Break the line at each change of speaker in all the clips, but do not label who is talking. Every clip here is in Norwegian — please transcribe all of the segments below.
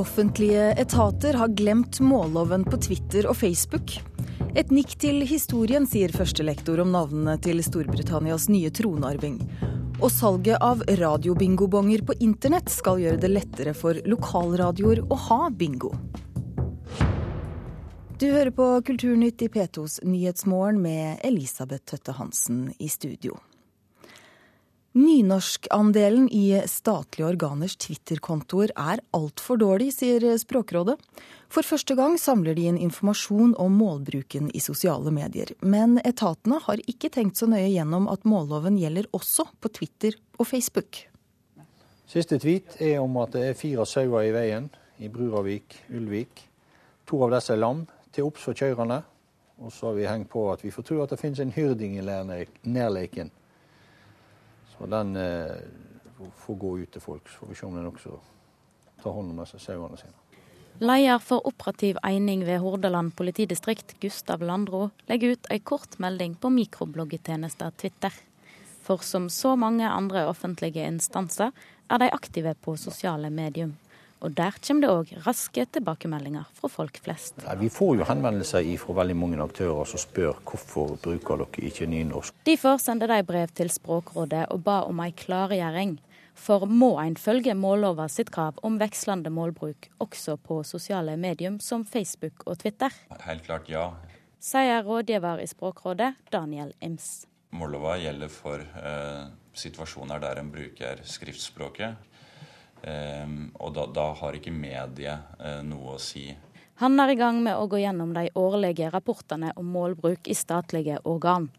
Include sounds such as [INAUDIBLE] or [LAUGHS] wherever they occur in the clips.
Offentlige etater har glemt målloven på Twitter og Facebook. Et nikk til historien, sier førstelektor om navnene til Storbritannias nye tronarving. Og salget av radiobingobonger på internett skal gjøre det lettere for lokalradioer å ha bingo. Du hører på Kulturnytt i P2s Nyhetsmorgen med Elisabeth Tøtte Hansen i studio. Nynorskandelen i statlige organers Twitter-kontoer er altfor dårlig, sier Språkrådet. For første gang samler de inn informasjon om målbruken i sosiale medier. Men etatene har ikke tenkt så nøye gjennom at målloven gjelder også på Twitter og Facebook.
Siste tweet er om at det er fire sauer i veien i Bruravik, Ulvik. To av disse er lam, til obs for kjørerne. Og så har vi hengt på at vi får tro at det finnes en hyrding i nærleiken. Og den eh, får gå ut til folk, så får vi se om den også tar hånd om disse sauene sine.
Leder for operativ eining ved Hordaland politidistrikt, Gustav Landro, legger ut ei kort melding på mikrobloggetjenesten Twitter. For som så mange andre offentlige instanser er de aktive på sosiale medium. Og der kommer det òg raske tilbakemeldinger fra folk flest.
Vi får jo henvendelser fra veldig mange aktører som spør hvorfor bruker dere ikke nynorsk.
Derfor sendte de brev til Språkrådet og ba om ei klargjøring. For må en følge mållova sitt krav om vekslende målbruk også på sosiale medium som Facebook og Twitter?
Helt klart ja.
Sier rådgiver i Språkrådet, Daniel Ims.
Mållova gjelder for eh, situasjoner der en bruker skriftspråket og da, da har ikke mediet eh, noe å si.
Han er i gang med å gå gjennom de årlige rapportene om målbruk i statlige organ.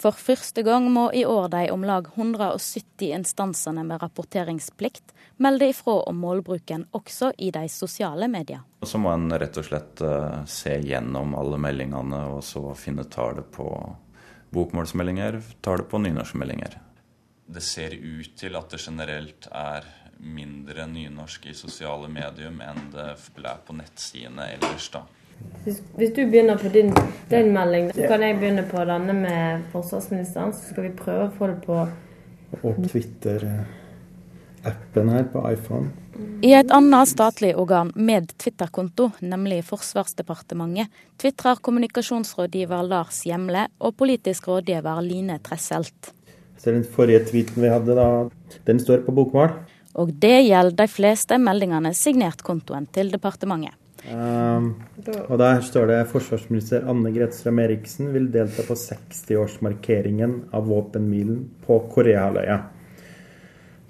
For første gang må i år de om lag 170 instansene med rapporteringsplikt melde ifra om målbruken også i de sosiale medier.
Så må en rett og slett uh, se gjennom alle meldingene og så finne tallet på bokmålsmeldinger, tallet på nynorskmeldinger. Det ser ut til at det generelt er mindre nynorsk i sosiale medium enn det er på nettsidene ellers, da.
Hvis, hvis, du begynner på din, din, melding, så kan jeg begynne på denne med forsvarsministeren. Så skal vi prøve å få det på
Og Twitter-appen her på iPhone.
I et annet statlig organ med Twitter-konto, nemlig Forsvarsdepartementet, tvitrer kommunikasjonsrådgiver Lars Hjemle og politisk rådgiver Line Tresselt.
Så den forrige tweeten vi hadde, da, den står på bokmål.
Og det gjelder de fleste meldingene signert kontoen til departementet. Um,
og Der står det forsvarsminister Anne Grete Strøm-Eriksen vil delta på 60-årsmarkeringen av våpenhvilen på Koreahalvøya.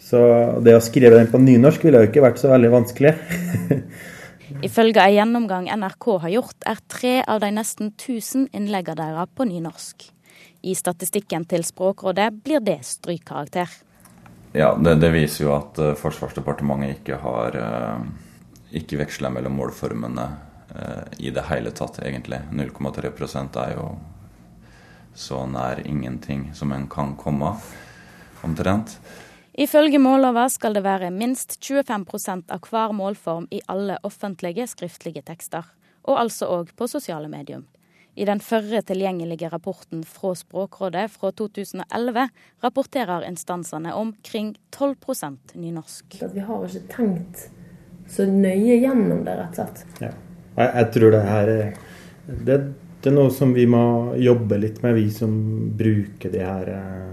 Så det å skrive den på nynorsk ville jo ikke vært så veldig vanskelig. [LAUGHS]
Ifølge en gjennomgang NRK har gjort, er tre av de nesten 1000 innleggene deres på nynorsk. I statistikken til Språkrådet blir det strykkarakter.
Ja, det, det, viser jo at uh, Forsvarsdepartementet ikke har uh, ikke veksla mellom målformene uh, i det hele tatt, egentlig. 0,3% er jo så nær ingenting som en kan komme, omtrent.
Ifølge mållova skal det være minst 25% av hver målform i alle offentlige skriftlige tekster, og altså òg på sosiale medium. I den førre tilgjengelige rapporten fra Språkrådet fra 2011 rapporterer instansene om kring 12% nynorsk.
vi har ikke tenkt så nøye gjennom det, rett og slett.
Ja. Jeg, jeg tror det her er det, det, er noe som vi må jobbe litt med, vi som bruker de her eh,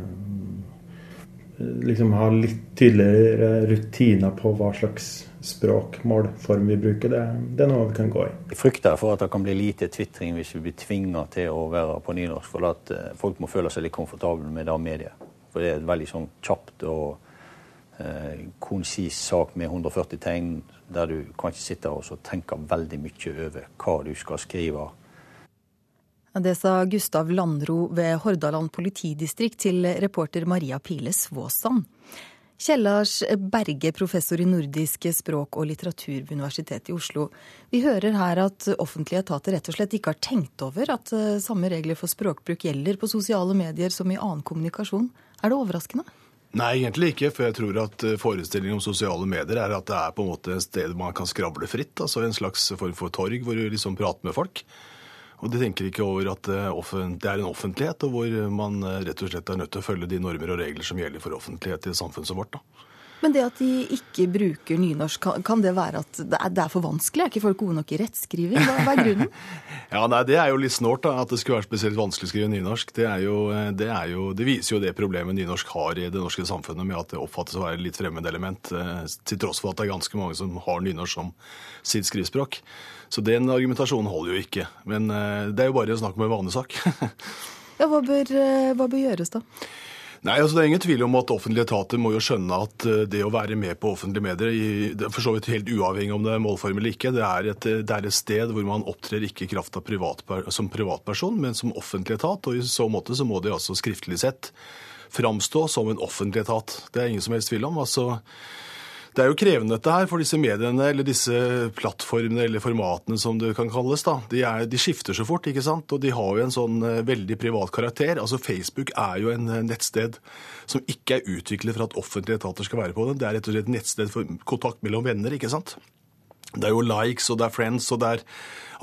Liksom ha litt tydeligere rutiner på hva slags språk, målform vi bruker, det, det, er noe vi kan gå i.
Jeg frykter for at det kan bli lite tvitring hvis vi blir tvinga til å være på nynorsk. For at eh, folk må føle seg litt komfortable med det mediet. For det er et veldig sånn kjapt og eh, konsis sak med 140 tegn, der du kan ikke sitte og tenke veldig mye over hva du skal skrive.
Det sa Gustav Landro ved Hordaland politidistrikt til reporter Maria Pile Svåsand. Kjellars Berge, professor i nordiske språk og litteratur ved Universitetet i Oslo. Vi hører her at offentlige etater rett og slett ikke har tenkt over at eh, samme regler for språkbruk gjelder på sosiale medier som i annen kommunikasjon. Er det overraskende?
Nei, egentlig ikke. For jeg tror at eh, forestillingen om sosiale medier er at det er på en måte et sted man kan skravle fritt. Altså en slags form for torg hvor du liksom prater med folk. Og de tenker ikke over at eh, det er en offentlighet, og hvor man eh, rett og slett er nødt til å følge de normer og regler som gjelder for offentlighet i samfunnet vårt. Da.
Men det at de ikke bruker nynorsk, kan, det være at det er, for vanskelig? Er ikke folk gode nok i rettskriving? Hva, er grunnen? [LAUGHS]
ja, nei, Det er jo litt snålt da, at det skulle være spesielt vanskelig å skrive nynorsk. Det, jo, det, jo, det, viser jo det problemet nynorsk har i det norske samfunnet, med at det oppfattes å være litt fremmedelement, element, til tross for at det er ganske mange som har nynorsk som sitt skrivespråk. Så den argumentasjonen holder jo ikke. Men eh, det er jo bare å snakke om en vanesak. [LAUGHS]
ja, hva bør, eh, hva bør gjøres da?
Nei, altså Det er ingen tvil om at offentlige etater må jo skjønne at eh, det å være med på offentlige medier, i, for så vidt helt uavhengig om det er målform eller ikke, det er, et, det er et, sted hvor man opptrer ikke i kraft av privat, som privatperson, men som offentlig etat. og I så måte så må de altså skriftlig sett framstå som en offentlig etat. Det er ingen som helst tvil om. altså det er jo krevende dette her, for disse mediene, eller disse plattformene eller formatene som det kan kalles, da, de, er, de, skifter så fort, ikke sant? Og de har jo en sånn uh, veldig privat karakter. Altså Facebook er jo en uh, nettsted som ikke er utviklet for at offentlige etater skal være på den. Det er rett og slett et nettsted for kontakt mellom venner, ikke sant? Det er jo likes, og det er friends, og det er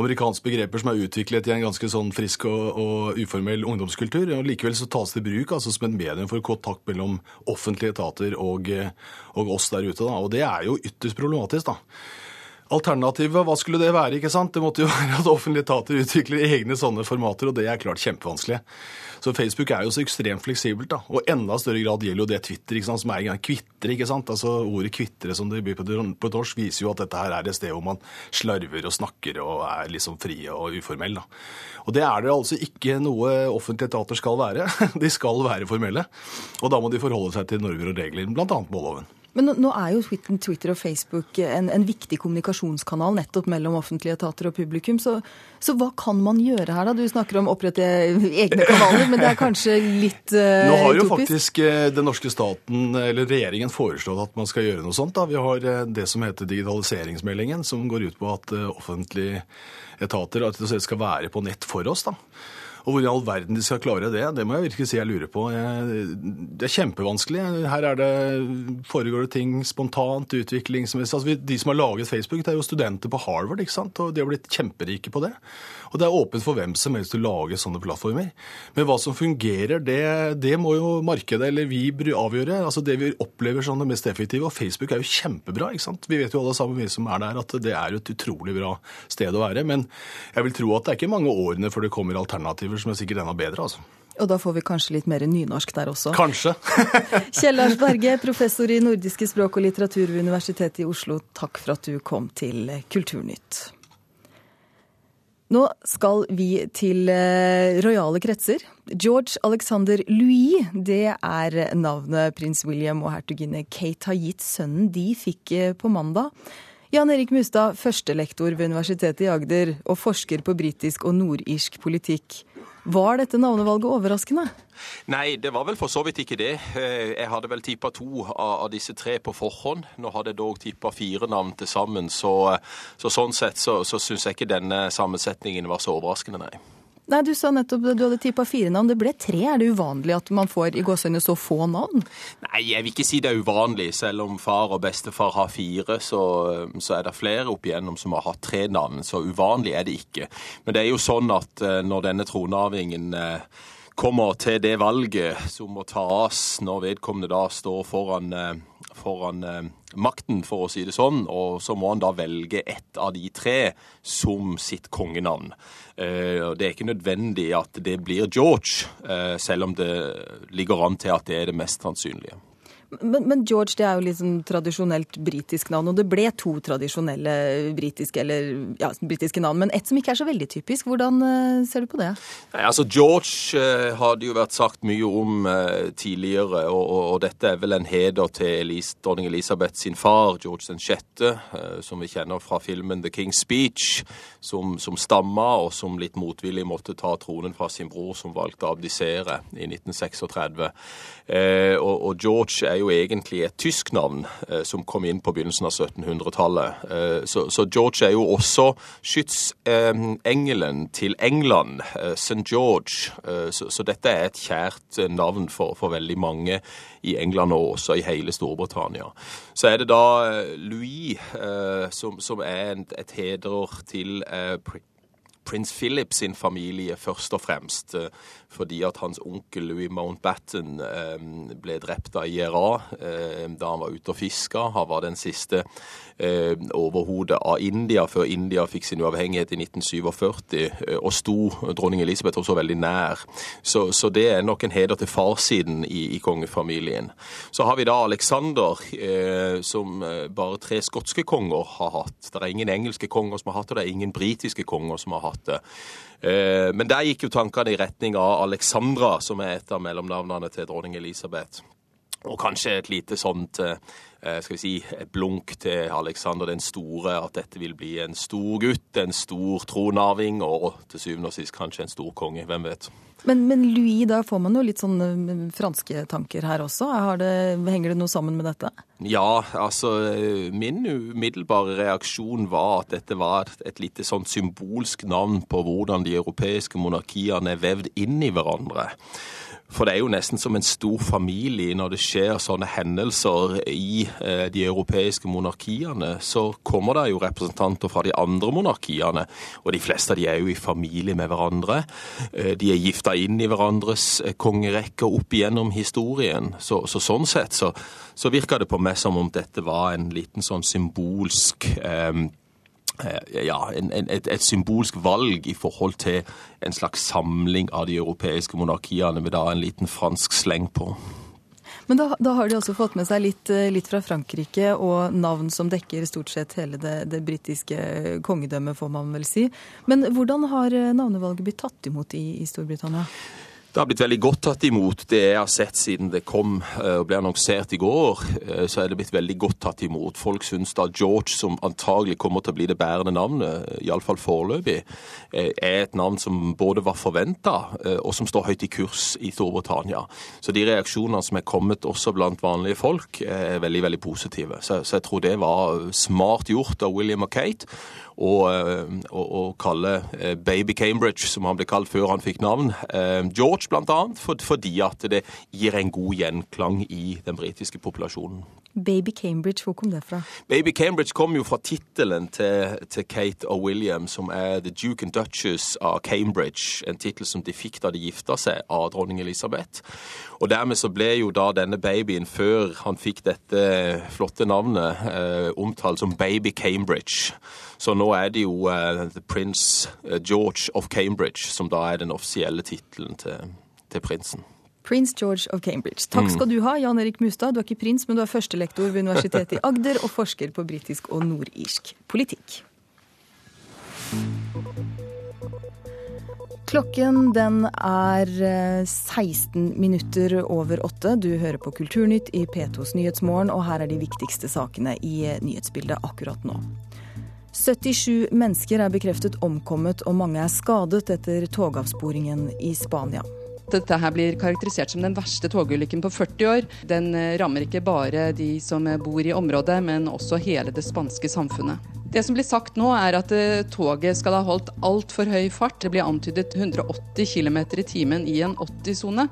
amerikanske begreper som er utviklet i en ganske sånn frisk og, og uformell ungdomskultur. og Likevel så tas det i bruk altså som et medium for kontakt mellom offentlige etater og, og oss der ute. Da. Og det er jo ytterst problematisk. da. Alternativet, hva skulle det være? ikke sant? Det måtte jo [LAUGHS] være at offentlige etater utvikler egne sånne formater, og det er klart kjempevanskelig. Så Facebook er jo så ekstremt fleksibelt, da. Og enda større grad gjelder jo det Twitter, ikke sant, som er en kvitre, ikke sant. Altså ordet kvitre som det blir på torsk, viser jo at dette her er et sted hvor man slarver og snakker og er liksom frie og uformelle. Og det er det altså ikke noe offentlige etater skal være. [LAUGHS] De skal være formelle. Og da må de forholde seg til normer og regler, bl.a. målloven.
Men nå er jo Twitter og Facebook en, en, viktig kommunikasjonskanal nettopp mellom offentlige etater og publikum. Så, så, hva kan man gjøre her, da? Du snakker om å opprette egne kanaler, men det er kanskje litt uh, [LAUGHS]
Nå har jo faktisk uh, den norske staten, eller regjeringen, foreslått at man skal gjøre noe sånt. da. Vi har uh, det som heter digitaliseringsmeldingen, som går ut på at offentlige etater skal være på nett for oss. da. Og hvor i all verden de skal klare det, det må jeg virkelig si jeg lurer på. Det er kjempevanskelig. Her er det, foregår det ting spontant, utviklingsmessig. Altså, de som har laget Facebook, det er jo studenter på Harvard, ikke sant? og de har blitt kjemperike på det. Og det er åpent for hvem som helst å lage sånne plattformer. Men hva som fungerer, det, det må jo markedet eller vi avgjøre. Altså det vi opplever som det mest effektive. Og Facebook er jo kjempebra. ikke sant? Vi vet jo alle sammen, vi som er der, at det er jo et utrolig bra sted å være. Men jeg vil tro at det er ikke mange årene før det kommer alternativer som er sikkert enda bedre. altså.
Og da får vi kanskje litt mer nynorsk der også?
Kanskje. [LAUGHS]
Kjell Lars Berge, professor i nordiske språk og litteratur ved Universitetet i Oslo, takk for at du kom til Kulturnytt. Nå skal vi til eh, rojale kretser. George Alexander Louis, det er navnet prins William og hertuginne Kate har gitt sønnen de fikk eh, på mandag. Jan Erik Mustad, førstelektor ved Universitetet i Agder og forsker på britisk og nordirsk politikk. Var dette navnevalget overraskende?
Nei, det var vel for så vidt ikke det. Eh, jeg hadde vel tippa to av disse tre på forhånd. Nå hadde jeg dog tippa fire navn til sammen, så, så sånn sett så, så syns jeg ikke denne sammensetningen var så overraskende, nei.
Nei, Du sa nettopp at du hadde tippa fire navn. Det ble tre. Er det uvanlig at man får i gåsehudene så få navn?
Nei, jeg vil ikke si det er uvanlig. Selv om far og bestefar har fire, så, så er det flere opp igjennom som har hatt tre navn. Så uvanlig er det ikke. Men det er jo sånn at eh, når denne tronarvingen eh, kommer til det valget som må tas når vedkommende da står foran, eh, foran makten, for å si det sånn, og så må han da velge ett av de tre som sitt kongenavn. Eh, det er ikke nødvendig at det blir George, eh, selv om det ligger an til at det er det mest sannsynlige.
Men, men, George det er jo sånn tradisjonelt britisk navn, og det ble to tradisjonelle britiske, eller, ja, britiske navn, men ett som ikke er så veldig typisk. Hvordan uh, ser du på det?
Nei, altså George uh, har det jo vært sagt mye om uh, tidligere, og, og, og, dette er vel en heder til Elis, dronning Elisabeth sin far, George den 6., som vi kjenner fra filmen The King's Speech, som, som stamma, og som litt motvillig måtte ta tronen fra sin bror, som valgte å abdisere i 1936. og, og George er jo jo egentlig et tysk navn eh, som kom inn på begynnelsen av 1700-tallet. Eh, så, George er jo også skytsengelen til England, eh, St. George. Så, dette er et kjært navn for, for, veldig mange i England og også i hele Storbritannia. Så er det da Louis som, som, er et, heder til prins Philip sin familie først og fremst. Eh, fordi at hans onkel Louis Mountbatten eh, ble drept av IRA da han var ute og fiska. Han var den siste overhodet av India før India fikk sin uavhengighet i 1947, og sto dronning Elisabeth også veldig nær. Så, så det er nok en heder til farssiden i, i, kongefamilien. Så har vi da Alexander, som bare tre skotske konger har hatt. Det er ingen engelske konger som har hatt det, det er ingen britiske konger som har hatt det. Eh, men der gikk jo tankene i retning av Alexandra, som er et av mellomnavnene til dronning Elisabeth. Og kanskje et lite sånt eh, skal vi si, blunk til Alexander den store, at dette vil bli en stor gutt, en stor tronarving, og til syvende og sist kanskje en stor konge. Hvem vet.
Men, men, Louis, da får man jo litt sånn eh, franske tanker her også. Det, henger det noe sammen med dette?
Ja, altså min umiddelbare reaksjon var at dette var et lite sånn symbolsk navn på hvordan de europeiske monarkiene er vevd inn i hverandre. For det er jo nesten som en stor familie når det skjer sånne hendelser i eh, de europeiske monarkiene. Så kommer det jo representanter fra de andre monarkiene, og de fleste av de er jo i familie med hverandre. Eh, de er gifta inn i hverandres eh, kongerekker opp igjennom historien. Så, så sånn sett så, så virka det på meg som om dette var en liten sånn symbolsk eh, ja, en, en, et, et, symbolsk valg i forhold til en slags samling av de europeiske monarkiene, med da en liten fransk sleng på.
Men da, da har de også fått med seg litt, eh, litt, fra Frankrike, og navn som dekker stort sett hele det, det britiske kongedømmet, får man vel si. Men hvordan har eh, navnevalget blitt tatt imot i, i Storbritannia?
Det har blitt veldig godt tatt imot. Det jeg har sett siden det kom eh, og ble annonsert i går, eh, så er det blitt veldig godt tatt imot. Folk syns da George, som antagelig kommer til å bli det bærende navnet, iallfall foreløpig, eh, er et navn som både var forventa og som står høyt i kurs i Storbritannia. Så de reaksjonene som er kommet også blant vanlige folk, er veldig, veldig positive. Så, så jeg tror det var smart gjort av William og Kate å kalle baby Cambridge, som han ble kalt før han fikk navn, George Cambridge bl.a. For, fordi at det gir en god gjenklang i den britiske populasjonen.
Baby Cambridge, hvor kom det fra?
Baby Cambridge kom jo fra tittelen til, til, Kate og William, som er The Duke and Duchess av Cambridge. En tittel som de fikk da de gifta seg av dronning Elisabeth. Og dermed så ble jo da denne babyen, før han fikk dette flotte navnet, eh, omtalt som Baby Cambridge. Så nå er det jo eh, The Prince eh, George of Cambridge som da er den offisielle tittelen til, til prinsen.
Prince George of Cambridge. Takk skal du ha, Jan Erik Mustad. Du er ikke prins, men du er førstelektor ved Universitetet i Agder og forsker på britisk og nordirsk politikk. Klokken den er 16 eh, minutter over åtte. Du hører på Kulturnytt i P2s Nyhetsmorgen, og her er de viktigste sakene i nyhetsbildet akkurat nå. 77 mennesker er bekreftet omkommet og mange er skadet etter togavsporingen i Spania.
Dette her blir karakterisert som den verste togulykken på 40 år. Den eh, rammer ikke bare de som bor i området, men også hele det spanske samfunnet. Det som blir sagt nå, er at eh, toget skal ha holdt altfor høy fart. Det blir antydet 180 km i timen i en 80-sone.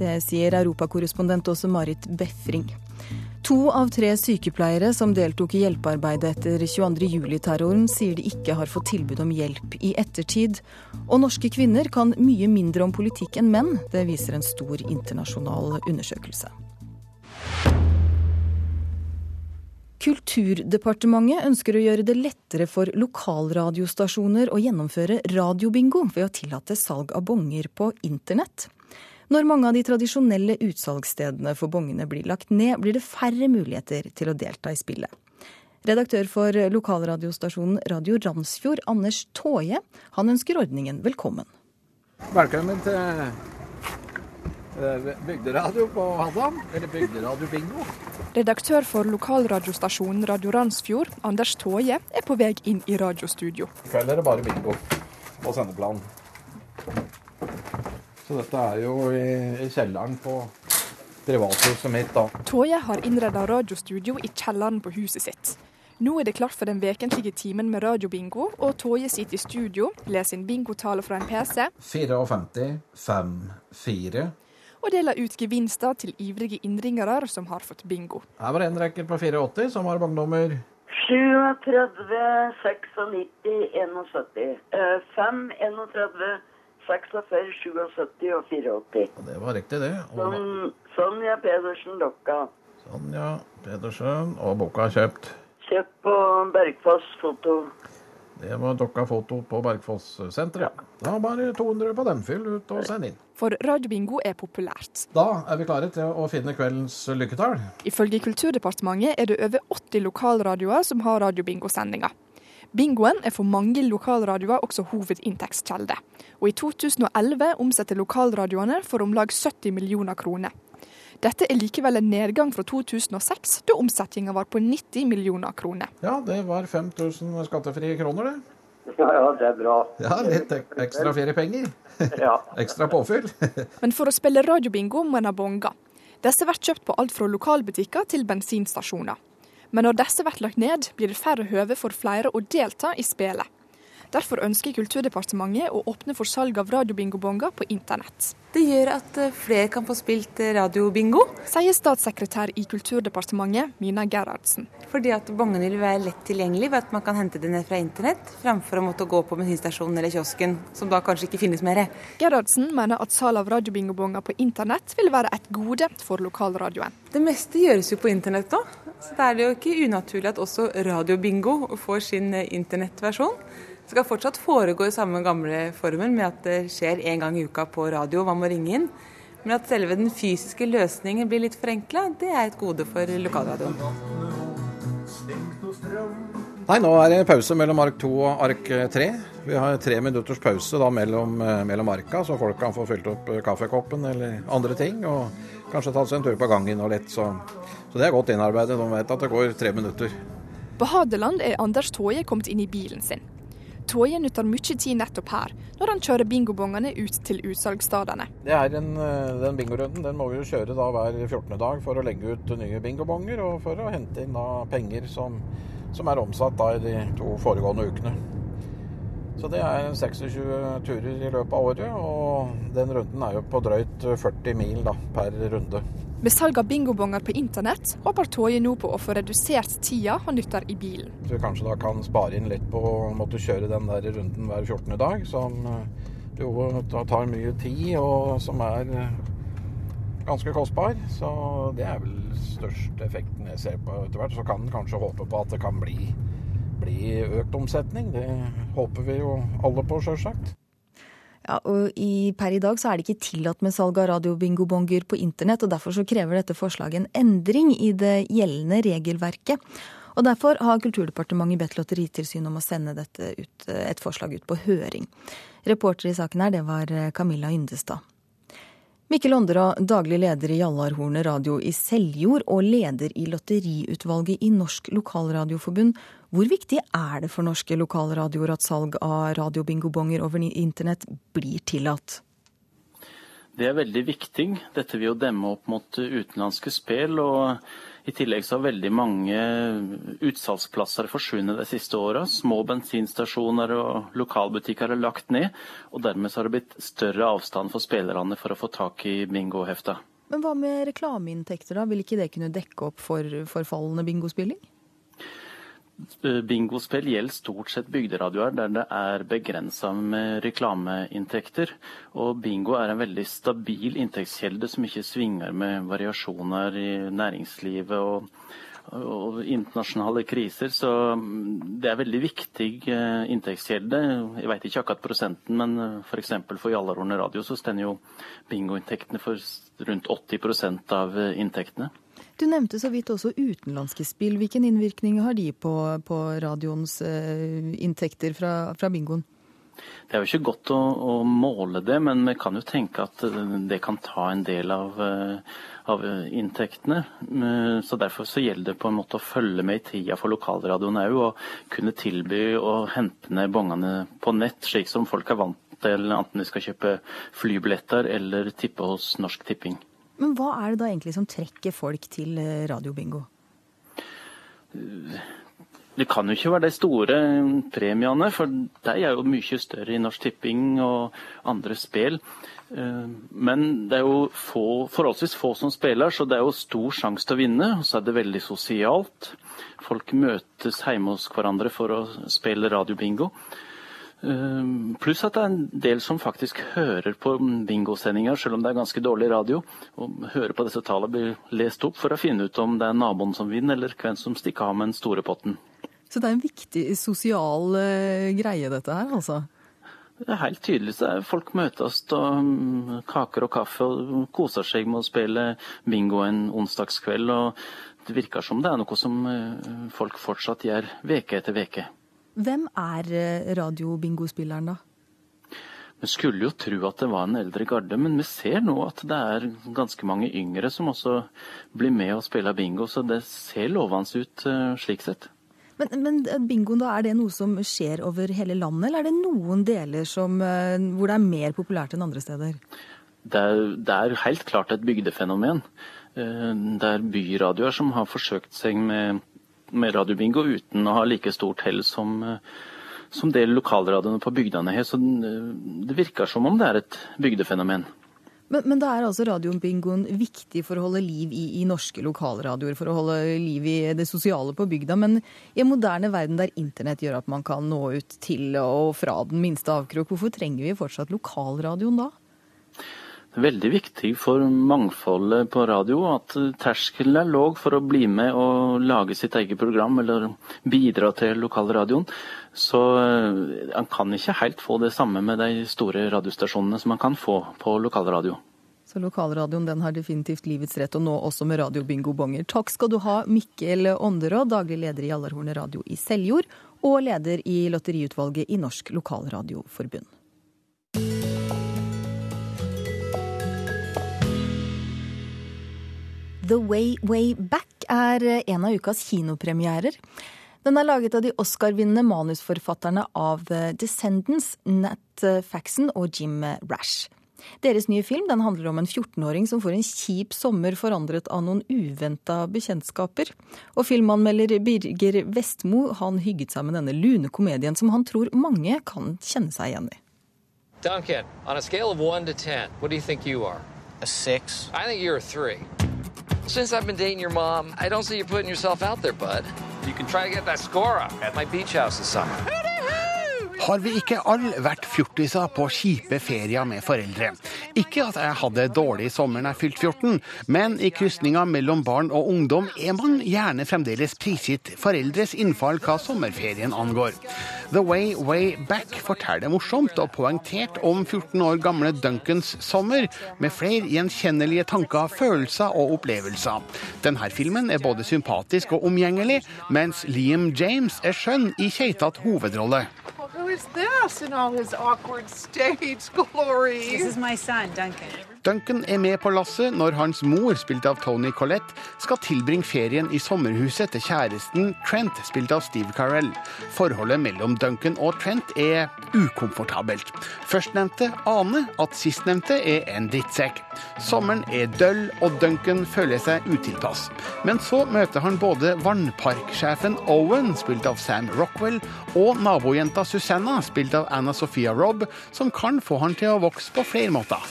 Det sier europakorrespondent også Marit Befring. To av tre sykepleiere som deltok i hjelpearbeidet etter 22.07-terroren, sier de ikke har fått tilbud om hjelp i ettertid. Og norske kvinner kan mye mindre om politikk enn menn. Det viser en stor internasjonal undersøkelse. Kulturdepartementet ønsker å gjøre det lettere for lokalradiostasjoner å gjennomføre radiobingo ved å tillate salg av bonger på internett. Når mange av de tradisjonelle utsalgsstedene for bongene blir lagt ned, blir det færre muligheter til å delta i spillet. Redaktør for lokalradiostasjonen Radio Randsfjord, Anders Tåje, han ønsker ordningen velkommen.
Velkommen til eh, bygderadio på Haddam, eller bygderadio bingo.
Redaktør for lokalradiostasjonen Radio Randsfjord, Anders Tåje, er på vei inn i radiostudio.
I kveld er det bare bingo på sendeplanen. Så dette er jo i, i kjelleren på privathuset mitt, da.
Toje har innreda radiostudio i kjelleren på huset sitt. Nå er det klart for den vekentlige timen med radiobingo, og Toje sitter i studio, leser inn bingotale fra en PC
54 5 4
og deler ut gevinster til ivrige innringere som har fått bingo.
Her var det en rekker på 84 som har bongnummer.
37, 96, 71. 5, 31, 46, 77 og 84.
Det var riktig, det. Og
Son, Sonja Pedersen Dokka.
Sonja Pedersen. Og boka er kjøpt.
Kjøpt på Bergfoss Foto.
Det var Dokka Foto på Bergfoss-senteret. Da bare 200 på den. Fyll ut og send inn.
For radiobingo er populært.
Da er vi klare til å finne kveldens lykketall.
Ifølge Kulturdepartementet er det over 80 lokalradioer som har radiobingosendinger. Bingoen er for mange lokalradioer også hovedinntektskjelde. Og i 2011 omsetter lokalradioene for om lag 70 millioner kroner. Dette er likevel en nedgang fra 2006, da omsetninga var på 90 millioner kroner.
Ja, det var 5000 skattefrie kroner, det.
Ja, ja, det er bra.
Ja, litt ekstra feriepenger. [LAUGHS]
Ja. [LAUGHS]
ekstra påfyll. [LAUGHS]
Men for å spille radiobingo må en ha bonger. Disse blir kjøpt på alt fra lokalbutikker til bensinstasjoner. Men når disse blir lagt ned, blir det færre høve for flere å delta i spillet. Derfor ønsker Kulturdepartementet å åpne for salg av radiobingobonger på internett.
Det gjør at eh, flere kan få spilt eh, radiobingo.
Sier statssekretær i Kulturdepartementet, Mina Gerhardsen.
Fordi at bongene vil være lett tilgjengelig ved at man kan hente det ned fra internett, framfor å måtte gå på bensinstasjonen eller kiosken, som da kanskje ikke finnes mer.
Gerhardsen mener at salg av radiobingobonger på internett vil være et gode for lokalradioen.
Det meste gjøres jo på internett nå, så da er det jo ikke unaturlig at også radiobingo får sin eh, internettversjon. Det skal fortsatt foregå i samme gamle formen med at det skjer en gang i uka på radio, man må ringe inn. Men at selve den fysiske løsningen blir litt forenkla, det er et gode for lokalradioen.
Nei, nå er det pause mellom ark 2 og ark 3. Vi har tre minutters pause da mellom, eh, mellom arka, så folk kan få fylt opp eh, kaffekoppen eller andre ting. Og kanskje tatt seg en tur på gangen og litt. Så, så det er godt innarbeidet. De vet at det går tre minutter.
På Hadeland er Anders Toje kommet inn i bilen sin. Toje nytter mye tid nettopp her, når han kjører bingobongene ut til utsalgsstedene.
Eh, Den bingorunden den må vi jo kjøre da hver 14. dag for å legge ut nye bingobonger og for å hente inn da penger som, som er omsatt da i de to foregående ukene. Så det er 26 turer i løpet av året, og den runden er jo på drøyt 40 mil da, per runde.
Med salg av bingobonger på internett håper Toje nå på å få redusert tida han nytter i bilen.
Så vi kanskje da kan spare inn litt på å måtte kjøre den der runden hver 14. dag, som eh, jo tar mye tid, og som er eh, ganske kostbar. Så det er vel største effekten jeg ser på etter hvert. Så kan en kanskje håpe på at det kan bli, bli økt omsetning. Det håper vi jo alle på, sjølsagt.
Ja, og i, Per i dag så er det ikke tillatt med salg av radiobingobonger på internett, og derfor så krever dette forslaget en endring i det gjeldende regelverket. Og Derfor har Kulturdepartementet bedt Lotteritilsynet om å sende ut, et forslag ut på høring. Reporter i saken her, det var Camilla Yndestad. Mikkel Ånderå, daglig leder i Jallarhornet radio i Seljord og leder i lotteriutvalget i Norsk Lokalradioforbund. Hvor viktig er det for norske lokalradioer at salg av radiobingobonger over internett blir tillatt?
Det er veldig viktig. Dette vil jo demme opp mot utenlandske spill. og I tillegg så har veldig mange utsalgsplasser forsvunnet de siste åra. Små bensinstasjoner og lokalbutikker er lagt ned. og Dermed har det blitt større avstand for spillerne for å få tak i bingohefta.
Men hva med reklameinntekter, da? Vil ikke det kunne dekke opp for forfallende bingospilling?
Bingospill gjelder stort sett bygderadioer der det er begrensa med reklameinntekter. Og bingo er en veldig stabil inntektskjelde som ikke svinger med variasjoner i næringslivet og, og internasjonale kriser. Så det er veldig viktig inntektskjelde. Jeg vet ikke akkurat prosenten, men f.eks. for, for Jallarhornet radio så stender jo bingoinntektene for rundt 80% av inntektene.
Du nevnte så vidt også utenlandske spill. Hvilken innvirkning har de på, på radioens eh, inntekter fra, fra, bingoen?
Det er jo ikke godt å, å, måle det, men vi kan jo tenke at det kan ta en del av, av inntektene. Så Derfor så gjelder det på en måte å følge med i tida for lokalradioen òg, og kunne tilby å hente ned bongene på nett, slik som folk er vant til, enten de skal kjøpe flybilletter eller tippe hos Norsk Tipping.
Men hva er det da egentlig som trekker folk til radiobingo?
Det kan jo ikke være de store premiene, for de er jo mye større i Norsk Tipping og andre spill. Men det er jo få, forholdsvis få som spiller, så det er jo stor sjanse til å vinne. Og så er det veldig sosialt. folk møtes hjemme hos hverandre for å spille radiobingo. Uh, pluss at det er en del som faktisk hører på bingosendinger, selv om det er ganske dårlig radio. Og hører på disse tallene blir lest opp for å finne ut om det er naboen som vinner, eller hvem som stikker av med den store potten.
Så det er en viktig sosial uh, greie, dette her, altså?
Det er helt tydelig. så Folk møtes og um, kaker og kaffe og koser seg med å spille bingo en onsdagskveld. og Det virker som det er noe som uh, folk fortsatt gjør veke etter veke.
Hvem er eh, radiobingospilleren, da?
Vi skulle jo tro at det var en eldre garde, men vi ser nå at det er ganske mange yngre som også blir med og spiller bingo, så det ser lovende ut uh, slik sett.
Men, men eh, bingoen, da, er det noe som skjer over hele landet, eller er det noen deler som, hvor det er mer populært enn andre steder?
Det er, det er helt klart et bygdefenomen. Det er byradioer som har forsøkt seg med med radiobingo uten å ha like stort hell som, eh, som det lokalradioene på bygdene har. Så eh, det virker som om det er et bygdefenomen.
Men, men da er altså radiobingoen viktig for å holde liv i, i, norske lokalradioer, for å holde liv i det sosiale på bygda. Men i en moderne verden der internett gjør at man kan nå ut til og fra den minste avkrok, hvorfor trenger vi fortsatt lokalradioen da?
Veldig viktig for mangfoldet på radio at terskelen er låg for å bli med og lage sitt eget program eller bidra til lokalradioen. Så eh, han kan ikke helt få det samme med de store radiostasjonene som man kan få på lokalradio.
Så lokalradioen den har definitivt livets rett, og nå også med radiobingo-bonger. Takk skal du ha, Mikkel Ånderåd, daglig leder i Allerhornet radio i Seljord, og leder i lotteriutvalget i Norsk Lokalradioforbund. The Way Way Back er en av ukas kinopremierer. Den er laget av de Oscar-vinnende manusforfatterne av Descendants, Nat Faxon og Jim Rash. Deres nye film den handler om en 14-åring som får en kjip sommer forandret av noen uventa bekjentskaper. Og filmanmelder Birger Vestmo han hygget seg med denne lune komedien som han tror mange kan kjenne seg igjen i.
Duncan, on a scale of 1 to 10, what do you think you are? A 6. I think you're a 3. Since I've been dating your mom, I don't see you putting yourself out there, bud. You can try to get that score up at my beach house this summer.
Har vi ikke alle vært fjortiser på kjipe ferier med foreldre? Ikke at jeg hadde dårlig sommer da jeg fylte 14, men i krysninga mellom barn og ungdom er man gjerne fremdeles prisgitt foreldres innfall hva sommerferien angår. The Way Way Back forteller morsomt og poengtert om 14 år gamle Duncans sommer, med flere gjenkjennelige tanker, følelser og opplevelser. Denne filmen er både sympatisk og omgjengelig, mens Liam James er skjønn i keitete hovedrolle.
Is this in all his awkward stage [LAUGHS] glory?
This is my son, Duncan.
Duncan er med på lasset når hans mor, spilt av Tony Collette, skal tilbringe ferien i sommerhuset til kjæresten Trent, spilt av Steve Carell. Forholdet mellom Duncan og Trent er ukomfortabelt. Førstnevnte aner at sistnevnte er en drittsekk. Sommeren er døll, og Duncan føler seg utilpass. Men så møter han både vannparksjefen Owen, spilt av Sam Rockwell, og nabojenta Susanna, spilt av Anna Sophia Robb, som kan få han til å vokse på flere måter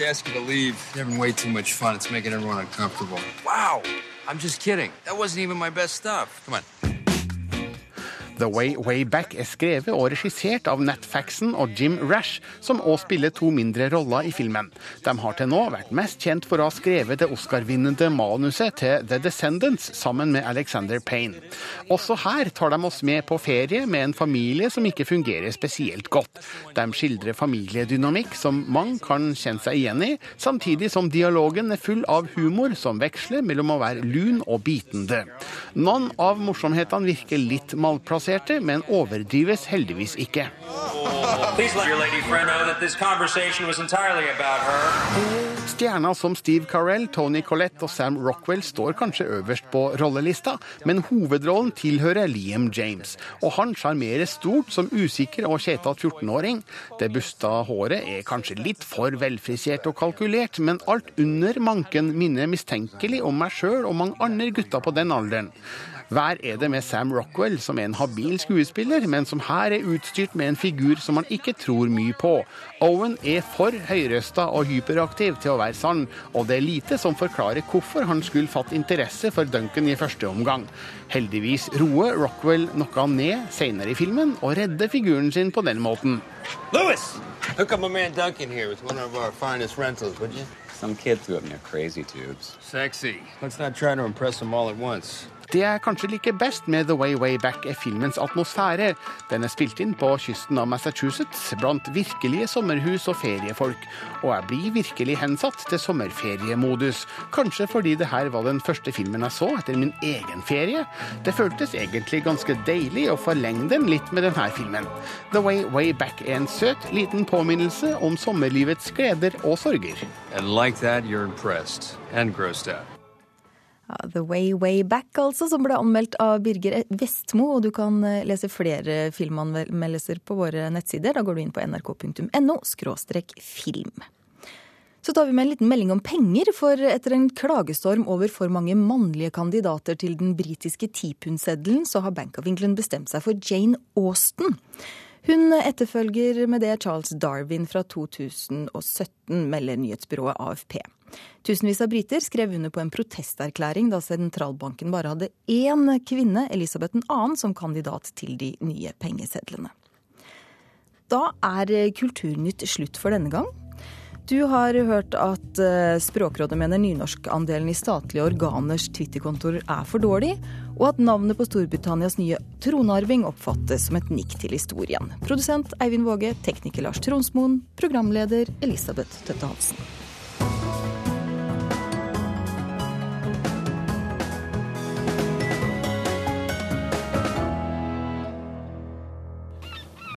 to ask you to leave. You're having way too much fun. It's making everyone uncomfortable. Wow. I'm just kidding. That wasn't even my best stuff. Come on.
The Way Way Back er skrevet og regissert av Nat Faxon og Jim Rash, som òg spiller to mindre roller i filmen. De har til nå vært mest kjent for å ha skrevet det Oscar-vinnende manuset til The Descendants sammen med Alexander Payne. Også her tar de oss med på ferie med en familie som ikke fungerer spesielt godt. De skildrer familiedynamikk som mange kan kjenne seg igjen i, samtidig som dialogen er full av humor som veksler mellom å være lun og bitende. Noen av morsomhetene virker litt malplassert provoserte, men overdrives heldigvis ikke. Stjerner som Steve Carell, Tony Collette og Sam Rockwell står kanskje øverst på rollelista, men hovedrollen tilhører Liam James. Og han sjarmerer stort som usikker og kjetete 14-åring. Det busta håret er kanskje litt for velfrisert og kalkulert, men alt under manken minner mistenkelig om meg sjøl og mange andre gutter på den alderen. Hver er det med Sam Rockwell, som er en habil skuespiller, men som her er utstyrt med en figur som man ikke tror mye på. Owen er for høyrøsta og hyperaktiv til å være sann, og det er lite som forklarer hvorfor han skulle fatt interesse for Duncan i første omgang. Heldigvis roer Rockwell noe ned senere i filmen, og redder figuren sin på den måten.
Lewis! Hook up my man Duncan here with one of our finest rentals, would you?
Some kid threw up near crazy tubes.
Sexy. Let's not try to impress them all at once.
Det jeg kanskje liker best med The Way Way Back, er filmens atmosfære. Den er spilt inn på kysten av Massachusetts, blant virkelige sommerhus og feriefolk. Og jeg blir virkelig hensatt til sommerferiemodus. Kanskje fordi det her var den første filmen jeg så etter min egen ferie. Det føltes egentlig ganske deilig å forlenge den litt med denne filmen. The Way Way Back er en søt, liten påminnelse om sommerlivets gleder og sorger.
Like that, you're impressed and grossed out.
The Way Way Back, altså, som ble anmeldt av Birger Vestmo. Og du kan eh, lese flere filmanmeldelser på våre nettsider. Da går du inn på nrk.no film. Så tar vi med en liten melding om penger, for etter en klagestorm over for mange mannlige kandidater til den britiske tipundseddelen, så har Bank of England bestemt seg for Jane Austen. Hun etterfølger med det Charles Darwin fra 2017, melder nyhetsbyrået AFP. Tusenvis av briter skrev under på en protesterklæring da sentralbanken bare hadde én kvinne, Elisabeth 2., som kandidat til de nye pengesedlene. Da er Kulturnytt slutt for denne gang. Du har hørt at eh, Språkrådet mener nynorskandelen i statlige organers Twitter-kontoer er for dårlig, og at navnet på Storbritannias nye tronarving oppfattes som et nikk til historien. Produsent Eivind Våge, tekniker Lars Tronsmoen, programleder Elisabeth Tøtte Hansen.